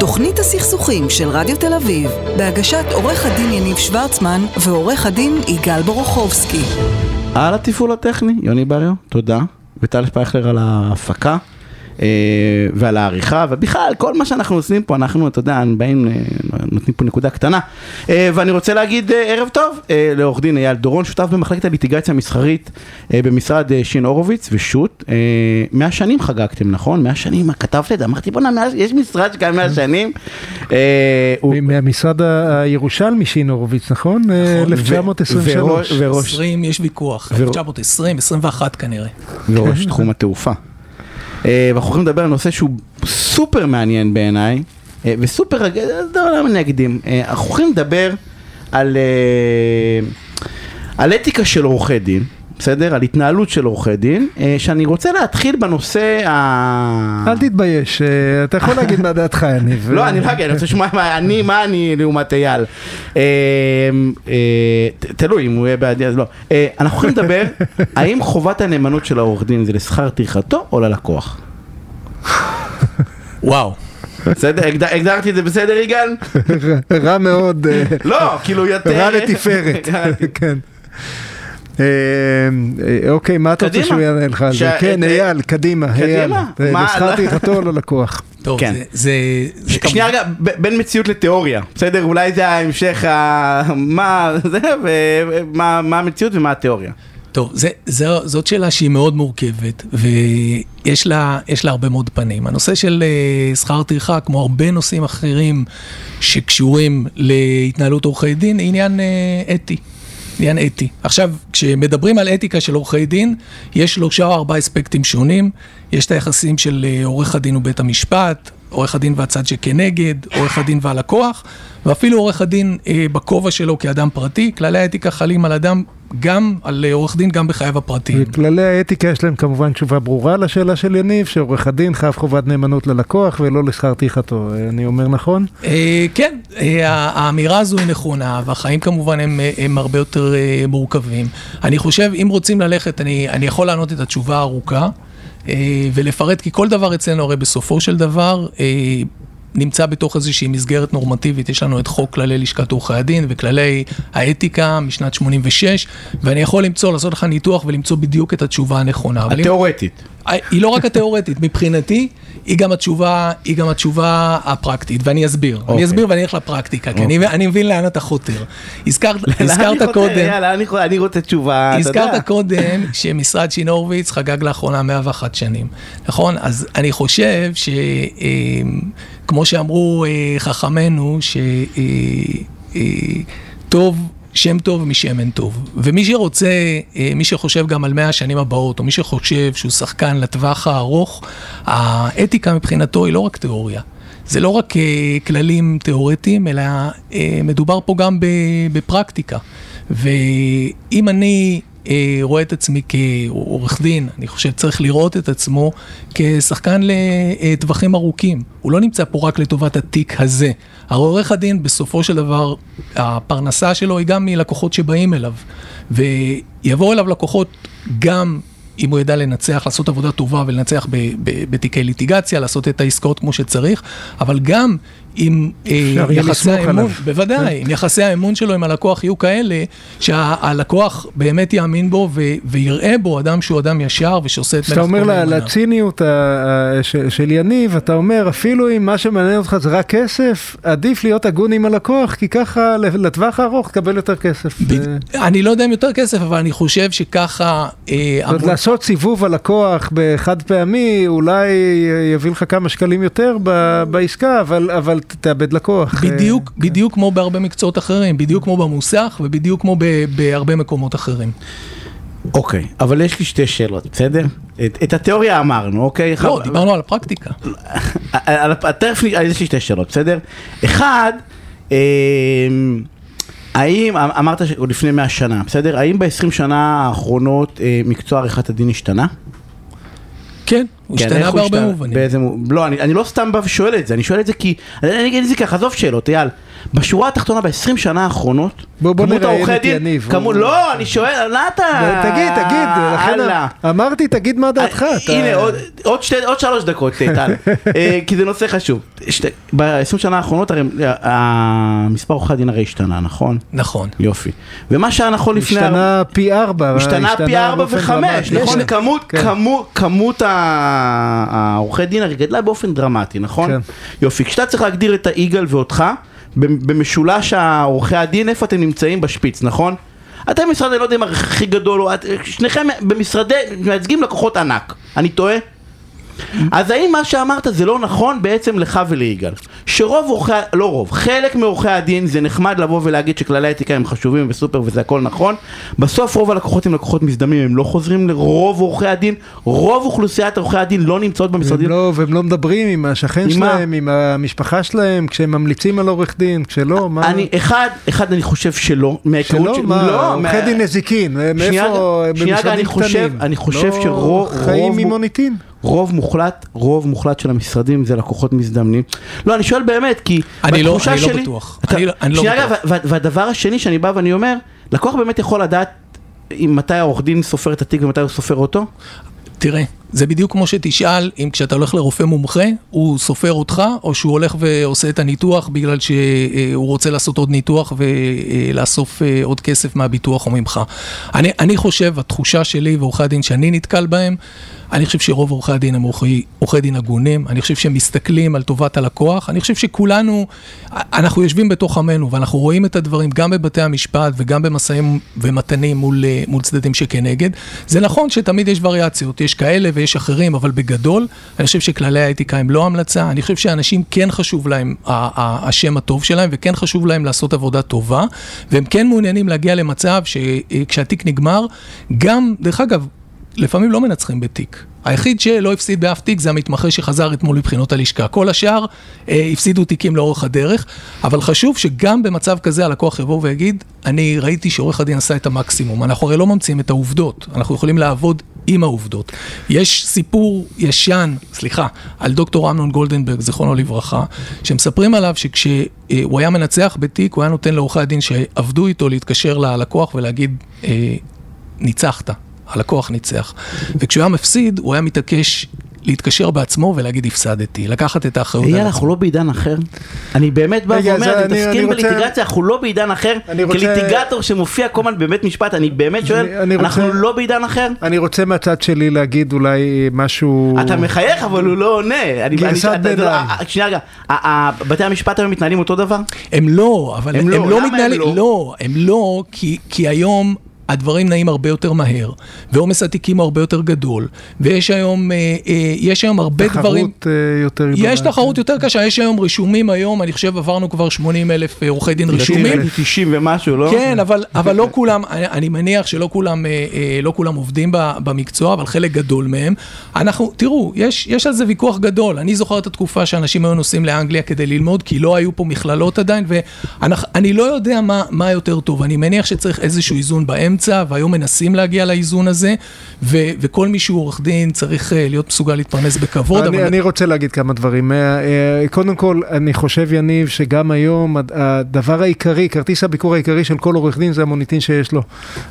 תוכנית הסכסוכים של רדיו תל אביב, בהגשת עורך הדין יניב שוורצמן ועורך הדין יגאל בורוכובסקי. על התפעול הטכני, יוני בריו, תודה. וטל שפייכלר על ההפקה. אה, ועל העריכה, ובכלל, כל מה שאנחנו עושים פה, אנחנו, אתה יודע, באים, אה, נותנים פה נקודה קטנה. אה, ואני רוצה להגיד ערב טוב לעורך דין אייל דורון, שותף במחלקת הליטיגציה המסחרית במשרד שין הורוביץ ושות'. מאה שנים חגגתם, נכון? מאה שנים, כתבת את זה, אמרתי בוא'נה, יש משרד שקיים מאה שנים. מהמשרד הירושלמי שין הורוביץ, נכון? 1923. 20, יש ויכוח, 1920, 21 כנראה. וראש תחום התעופה. אה, ואנחנו הולכים לדבר על נושא שהוא סופר מעניין בעיניי, אה, וסופר, לא למה אני אקדים, אה, אנחנו הולכים לדבר על, על אתיקה של עורכי דין. בסדר? על התנהלות של עורכי דין, שאני רוצה להתחיל בנושא ה... אל תתבייש, אתה יכול להגיד מה דעתך, יניב. לא, אני לא אגיד, אני רוצה לשמוע מה אני, מה אני לעומת אייל. תלוי, אם הוא יהיה בעדי אז לא. אנחנו יכולים לדבר, האם חובת הנאמנות של העורך דין זה לשכר טרחתו או ללקוח? וואו. בסדר, הגדרתי את זה בסדר יגאל? רע מאוד. לא, כאילו יותר... רע לתפארת, כן. אה, אה, אוקיי, מה אתה רוצה שהוא יענה לך על זה? כן, אייל, קדימה, אייל. נבחרתי איתו ללקוח. טוב, כן. זה... שנייה רגע, בין מציאות לתיאוריה, בסדר? אולי זה ההמשך, מה מה המציאות ומה התיאוריה. טוב, זה, זה, זאת שאלה שהיא מאוד מורכבת, ויש לה, לה הרבה מאוד פנים. הנושא של uh, שכר טרחה, כמו הרבה נושאים אחרים שקשורים להתנהלות עורכי דין, היא עניין uh, אתי. עניין אתי. עכשיו, כשמדברים על אתיקה של עורכי דין, יש שלושה או ארבעה אספקטים שונים. יש את היחסים של uh, עורך הדין ובית המשפט, עורך הדין והצד שכנגד, עורך הדין והלקוח, ואפילו עורך הדין אה, בכובע שלו כאדם פרטי. כללי האתיקה חלים על אדם, גם על עורך דין, גם בחייו הפרטיים. וכללי האתיקה יש להם כמובן תשובה ברורה לשאלה של יניב, שעורך הדין חייב חובת נאמנות ללקוח ולא לשכר טרחתו. אני אומר נכון? אה, כן, אה, האמירה הזו היא נכונה, והחיים כמובן הם, הם הרבה יותר אה, מורכבים. אני חושב, אם רוצים ללכת, אני, אני יכול לענות את התשובה הארוכה. אה, ולפרט, כי כל דבר אצלנו הרי בסופו של דבר אה, נמצא בתוך איזושהי מסגרת נורמטיבית, יש לנו את חוק כללי לשכת עורכי הדין וכללי האתיקה משנת 86, ואני יכול למצוא, לעשות לך ניתוח ולמצוא בדיוק את התשובה הנכונה. התיאורטית. היא לא רק התיאורטית, מבחינתי, היא גם התשובה, היא גם התשובה הפרקטית, ואני אסביר. Okay. אני אוקיי. אסביר ואני אלך לפרקטיקה, okay. כי אני, אוקיי. אני מבין לאן אתה חותר. הזכרת, הזכרת קודם... יאללה, אני, אני רוצה תשובה, אתה יודע. הזכרת קודם שמשרד שינורוביץ חגג לאחרונה 101 שנים, נכון? אז אני חושב שכמו אה, שאמרו אה, חכמינו, שטוב... אה, שם טוב משמן טוב. ומי שרוצה, אה, מי שחושב גם על מאה השנים הבאות, או מי שחושב שהוא שחקן לטווח הארוך, האתיקה מבחינתו היא לא רק תיאוריה. זה לא רק אה, כללים תיאורטיים, אלא אה, מדובר פה גם בפרקטיקה. ואם אני אה, רואה את עצמי כעורך דין, אני חושב שצריך לראות את עצמו כשחקן לטווחים ארוכים. הוא לא נמצא פה רק לטובת התיק הזה. הרי עורך הדין בסופו של דבר, הפרנסה שלו היא גם מלקוחות שבאים אליו. ויבואו אליו לקוחות גם אם הוא ידע לנצח, לעשות עבודה טובה ולנצח בתיקי ליטיגציה, לעשות את העסקאות כמו שצריך, אבל גם אם אה, יחסי האמון, בוודאי, אם יחסי האמון שלו עם הלקוח יהיו כאלה, שהלקוח באמת יאמין בו ויראה בו אדם שהוא אדם ישר ושעושה את מלאכתו. אתה אומר לציניות של יניב, אתה אומר, אפילו אם מה שמעניין אותך זה רק כסף, עדיף להיות הגון עם הלקוח, כי ככה לטווח הארוך תקבל יותר כסף. אני לא יודע אם יותר כסף, אבל אני חושב שככה... אה, לעשות סיבוב הלקוח בחד פעמי, אולי יביא לך כמה שקלים יותר בעסקה, אבל תאבד לקוח. בדיוק, אה, בדיוק כמו בהרבה מקצועות אחרים, בדיוק כמו במוסך ובדיוק כמו בהרבה מקומות אחרים. אוקיי, אבל יש לי שתי שאלות, בסדר? את, את התיאוריה אמרנו, אוקיי? לא, דיברנו על הפרקטיקה. תכף יש לי שתי שאלות, בסדר? אחד, אמ, האם, אמרת לפני 100 שנה, בסדר? האם ב-20 שנה האחרונות אה, מקצוע עריכת הדין השתנה? כן, הוא כן, השתנה בהרבה השתנה? מובנים. באיזה לא, אני, אני לא סתם בא ושואל את זה, אני שואל את זה כי, אני, אני אגיד את זה ככה, עזוב שאלות, אייל. בשורה התחתונה, ב-20 שנה האחרונות, בוא- בוא כמות העורכי דין, כמות, הוא- לא, אני שואל, למה אתה... תגיד, תגיד, לכן. אמרתי, תגיד מה דעתך. אה, אתה- הנה, עוד- עוד שתי- עוד שלוש דקות, טל, אה, כי זה נושא חשוב. ב-20 שנה האחרונות, הרי אה, המספר עורכי הדין הרי השתנה, נכון? נכון. יופי. ומה שהיה נכון לפני... השתנה פי ארבע. השתנה פי ארבע וחמש. נכון? כמות, כן. כמות, כמות ה- העורכי דין הרי גדלה באופן דרמטי, נכון? כן. יופי, כשאתה צריך להגדיר את היגאל ואותך, במשולש העורכי הדין, איפה אתם נמצאים בשפיץ, נכון? אתם משרד, אני לא יודע אם הכי גדול, או את- שניכם במשרדי, מייצגים לקוחות ענק, אני טועה? אז האם מה שאמרת זה לא נכון בעצם לך וליגאל? שרוב עורכי, לא רוב, חלק מעורכי הדין זה נחמד לבוא ולהגיד שכללי האתיקה הם חשובים וסופר וזה הכל נכון בסוף רוב הלקוחות הם לקוחות מזדמנים, הם לא חוזרים לרוב עורכי הדין רוב אוכלוסיית עורכי הדין לא נמצאות במשרדים לא, והם לא מדברים עם השכן? שלהם, עם המשפחה שלהם, כשהם ממליצים על עורך דין, כשלא, מה? אני, אחד, אחד אני חושב שלא, מההיכרות שלא, מה, לא, עורכי דין נזיקין, שנייה, מאיפה, שנייה, במשרדים אני חושב- קטנים. אני חושב לא שרוב- חיים רוב- ממוניטין. רוב מוחלט, רוב מוחלט של המשרדים זה לקוחות מזדמנים. לא, אני שואל באמת, כי אני לא- בתחושה אני לא שלי- בטוח. אתה- אני לא- אני לא שנייה, בטוח. רגע, והדבר השני שאני בא ואני אומר, לקוח באמת יכול לדעת אם מתי העורך דין סופר את התיק ומתי הוא סופר אותו? תראה, זה בדיוק כמו שתשאל אם כשאתה הולך לרופא מומחה, הוא סופר אותך, או שהוא הולך ועושה את הניתוח בגלל שהוא רוצה לעשות עוד ניתוח ולאסוף אה, עוד כסף מהביטוח או ממך. אני, אני חושב, התחושה שלי ועורכי הדין שאני נתקל בהם, אני חושב שרוב עורכי הדין הם עורכי, דין הגונים, אני חושב שהם מסתכלים על טובת הלקוח, אני חושב שכולנו, אנחנו יושבים בתוך עמנו ואנחנו רואים את הדברים גם בבתי המשפט וגם במשאים ומתנים מול, אה, מול צדדים שכנגד. זה נכון שתמיד יש וריאציות, יש כאלה ויש אחרים, אבל בגדול, אני חושב שכללי האתיקה הם לא המלצה, אני חושב שאנשים כן חשוב להם השם הטוב שלהם וכן חשוב להם לעשות עבודה טובה, והם כן מעוניינים להגיע למצב שכשהתיק נגמר, גם, דרך אגב, לפעמים לא מנצחים בתיק. היחיד שלא הפסיד באף תיק זה המתמחה שחזר אתמול מבחינות הלשכה. כל השאר אה, הפסידו תיקים לאורך הדרך, אבל חשוב שגם במצב כזה הלקוח יבוא ויגיד, אני ראיתי שעורך הדין עשה את המקסימום. אנחנו הרי לא ממציאים את העובדות, אנחנו יכולים לעבוד עם העובדות. יש סיפור ישן, סליחה, על דוקטור אמנון גולדנברג, זיכרונו לברכה, שמספרים עליו שכשהוא היה מנצח בתיק, הוא היה נותן לעורכי הדין שעבדו איתו להתקשר ללקוח ולהגיד, אה, ניצחת. הלקוח ניצח. וכשהוא היה מפסיד, הוא היה מתעקש להתקשר בעצמו ולהגיד הפסדתי, לקחת את האחריות. אייל, אנחנו לא בעידן אחר. אני באמת בא ואומר, אתם אני- מתעסקים אני רוצה- בליטיגציה, אנחנו לא בעידן אחר. אני רוצה- כליטיגטור שמופיע כל הזמן בבית משפט, אני באמת שואל, אני- אני אנחנו רוצה- לא בעידן אחר? אני רוצה מהצד שלי להגיד אולי משהו... אתה מחייך אבל הוא לא עונה. אני- גרסת ביניים. אה, אה, שנייה רגע, בתי המשפט היום מתנהלים אותו דבר? הם לא, אבל הם לא, לא מתנהלים, לא? לא, הם לא, כי היום הדברים נעים הרבה יותר מהר, ועומס התיקים הוא הרבה יותר גדול, ויש היום, אה, אה, יש היום הרבה דברים... תחרות אה, יותר גדולה. יש תחרות יותר קשה, יש היום רישומים היום, אני חושב עברנו כבר 80 אלף אה, עורכי דין. לדעתי 90 ומשהו, לא? כן, אבל, אבל לא כולם, אני, אני מניח שלא כולם, אה, אה, לא כולם עובדים ב, במקצוע, אבל חלק גדול מהם. אנחנו, תראו, יש, יש על זה ויכוח גדול. אני זוכר את התקופה שאנשים היו נוסעים לאנגליה כדי ללמוד, כי לא היו פה מכללות עדיין, ואני לא יודע מה, מה יותר טוב. אני מניח שצריך איזשהו איזון באמצע, והיום מנסים להגיע לאיזון הזה, ו, וכל מי שהוא עורך דין צריך אה, להיות מסוגל להתפרנס בכבוד. אני, אבל... אני רוצה להגיד כמה דברים. אה, אה, קודם כל, אני חושב, יניב, שגם היום הד- הדבר העיקרי, כרטיס הביקור העיקרי של כל עורך דין זה המוניטין שיש לו.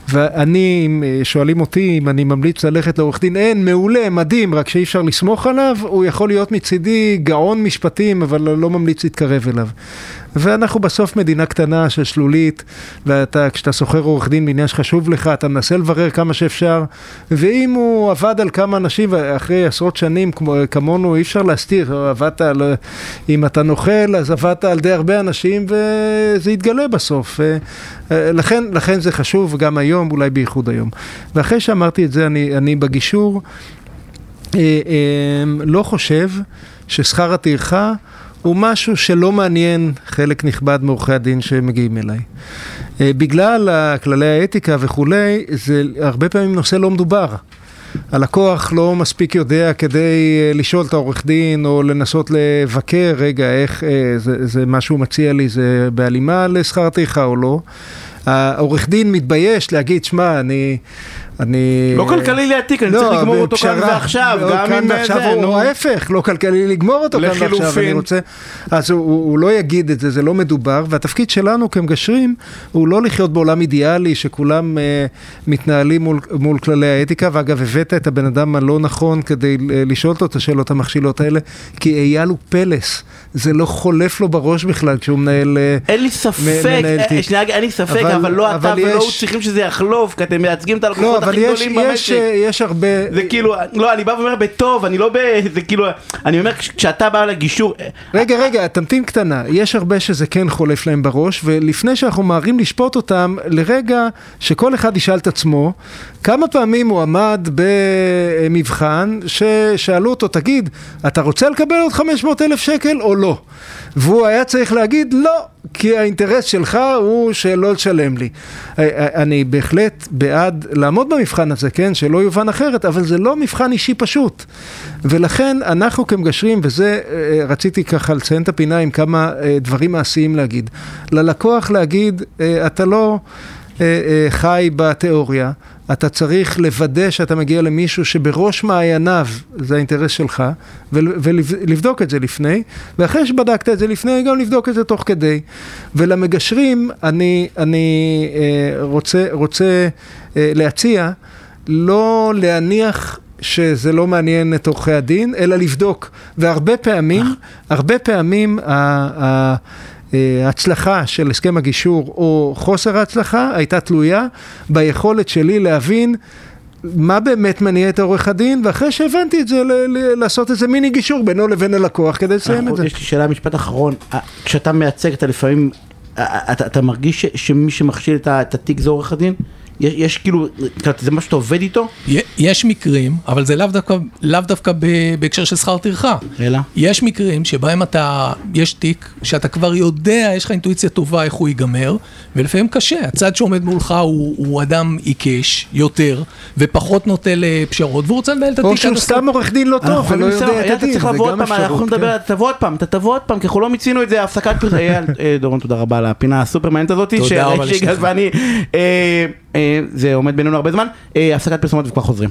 ואני, אם שואלים אותי אם אני ממליץ ללכת לעורך דין, אין, מעולה, מדהים, רק שאי אפשר לסמוך עליו, הוא יכול להיות מצידי גאון משפטים, אבל לא ממליץ להתקרב אליו. ואנחנו בסוף מדינה קטנה של שלולית, ואתה, כשאתה שוכר עורך דין בעניין שחשוב לך, אתה מנסה לברר כמה שאפשר, ואם הוא עבד על כמה אנשים, ואחרי עשרות שנים כמו, כמונו, אי אפשר להסתיר, עבדת על, אם אתה נוכל, אז עבדת על די הרבה אנשים, וזה יתגלה בסוף. אה, אה, לכן, לכן זה חשוב, גם היום, אולי בייחוד היום. ואחרי שאמרתי את זה, אני, אני בגישור אה, לא חושב ששכר הטרחה הוא משהו שלא מעניין חלק נכבד מעורכי הדין שמגיעים אליי. אה, בגלל כללי האתיקה וכולי, זה הרבה פעמים נושא לא מדובר. הלקוח לא מספיק יודע כדי אה, לשאול את העורך דין או לנסות לבקר, רגע, איך אה, זה, זה מה שהוא מציע לי, זה בהלימה לשכר הטרחה או לא. העורך דין מתבייש להגיד, שמע, אני אני... לא כלכלי להעתיק, אני צריך לגמור אותו כאן ועכשיו, לא, גם כאן אם ועכשיו זה, הוא נו. ההפך, לא כלכלי לגמור אותו כאן ועכשיו, לחילופין. אני רוצה... אז הוא, הוא, הוא לא יגיד את זה, זה לא מדובר, והתפקיד שלנו כמגשרים הוא לא לחיות בעולם אידיאלי שכולם אה, מתנהלים מול, מול כללי האתיקה, ואגב, הבאת את הבן אדם הלא נכון כדי אה, לשאול אותו את השאלות המכשילות האלה, כי אייל הוא פלס, זה לא חולף לו בראש בכלל כשהוא מנהל... אה, אין לי ספק, מנהל אה, אין לי ספק, אבל- אבל לא אתה אבל ולא הוא צריכים שזה יחלוף, כי אתם מייצגים את לא, הלקוחות אבל יש, יש. אה, יש הרבה... זה כאילו, לא, אני בא ואומר בטוב, אני לא ב... זה כאילו, אני אומר, כש- כשאתה בא לגישור, אה, רגע, רגע, תמתין קטנה. יש הרבה שזה כן חולף להם בראש, ולפני שאנחנו מהרים לשפוט אותם, לרגע שכל אחד ישאל את עצמו, כמה פעמים הוא עמד במבחן ששאלו אותו, תגיד, אתה רוצה לקבל עוד 500 אלף שקל או לא? והוא היה צריך להגיד לא, כי האינטרס שלך הוא שלא לשלם לי. אה, אה, אני בהחלט בעד לעמוד במבחן הזה, כן? שלא יובן אחרת, אבל זה לא מבחן אישי פשוט. ולכן אנחנו כמגשרים, וזה אה, רציתי ככה לציין את הפינה עם כמה דברים מעשיים להגיד. ללקוח להגיד, אתה לא חי בתיאוריה, אתה צריך לוודא שאתה מגיע למישהו שבראש מעייניו זה האינטרס שלך, ול- ולבדוק את זה לפני, ואחרי שבדקת את זה לפני, גם לבדוק את זה תוך כדי. ולמגשרים, אני, אני אה, רוצה, רוצה אה, להציע לא להניח שזה לא מעניין את עורכי הדין, אלא לבדוק. והרבה פעמים, הרבה פעמים ה- ה- אה, ההצלחה של הסכם הגישור או חוסר ההצלחה הייתה תלויה ביכולת שלי להבין מה באמת מניע את העורך הדין, ואחרי שהבנתי את זה, ל- ל- לעשות איזה מיני גישור בינו לבין הלקוח כדי לסיים את זה. יש לי שאלה, משפט אחרון, אה, כשאתה מייצג, אתה לפעמים, אה, אתה אתה מרגיש ש- שמי שמכשיל את ה- את התיק זה עורך הדין? יש- יש כאילו, זה מה שאתה עובד איתו? יש מקרים, אבל זה לאו דווקא, לאו דווקא ב- בהקשר של שכר טרחה. אלא? יש מקרים שבהם אתה, יש תיק שאתה כבר יודע, יש לך אינטואיציה טובה איך הוא ייגמר, ולפעמים קשה. הצד שעומד מולך הוא, הוא אדם עיקש יותר, ופחות נוטה לפשרות, והוא רוצה לנהל את או התיק שהוא עד הסוף. סתם עורך דין לא אנחנו טוב ולא יודע את אייל, הדין, אתה צריך זה לבוא עוד גם פעם, אנחנו. נדבר, כן. אתה תבוא עוד פעם, אתה תבוא עוד פעם, כי אנחנו לא מיצינו את זה, הפסקת פרסום, אייל, אה, דורון, תודה רבה על הפינה הסופר מעניינת הזאת, תודה רבה לשניכם. אה, זה עומד בינינו הרבה זמן, אה, הפסקת פרסומות וכבר חוזרים.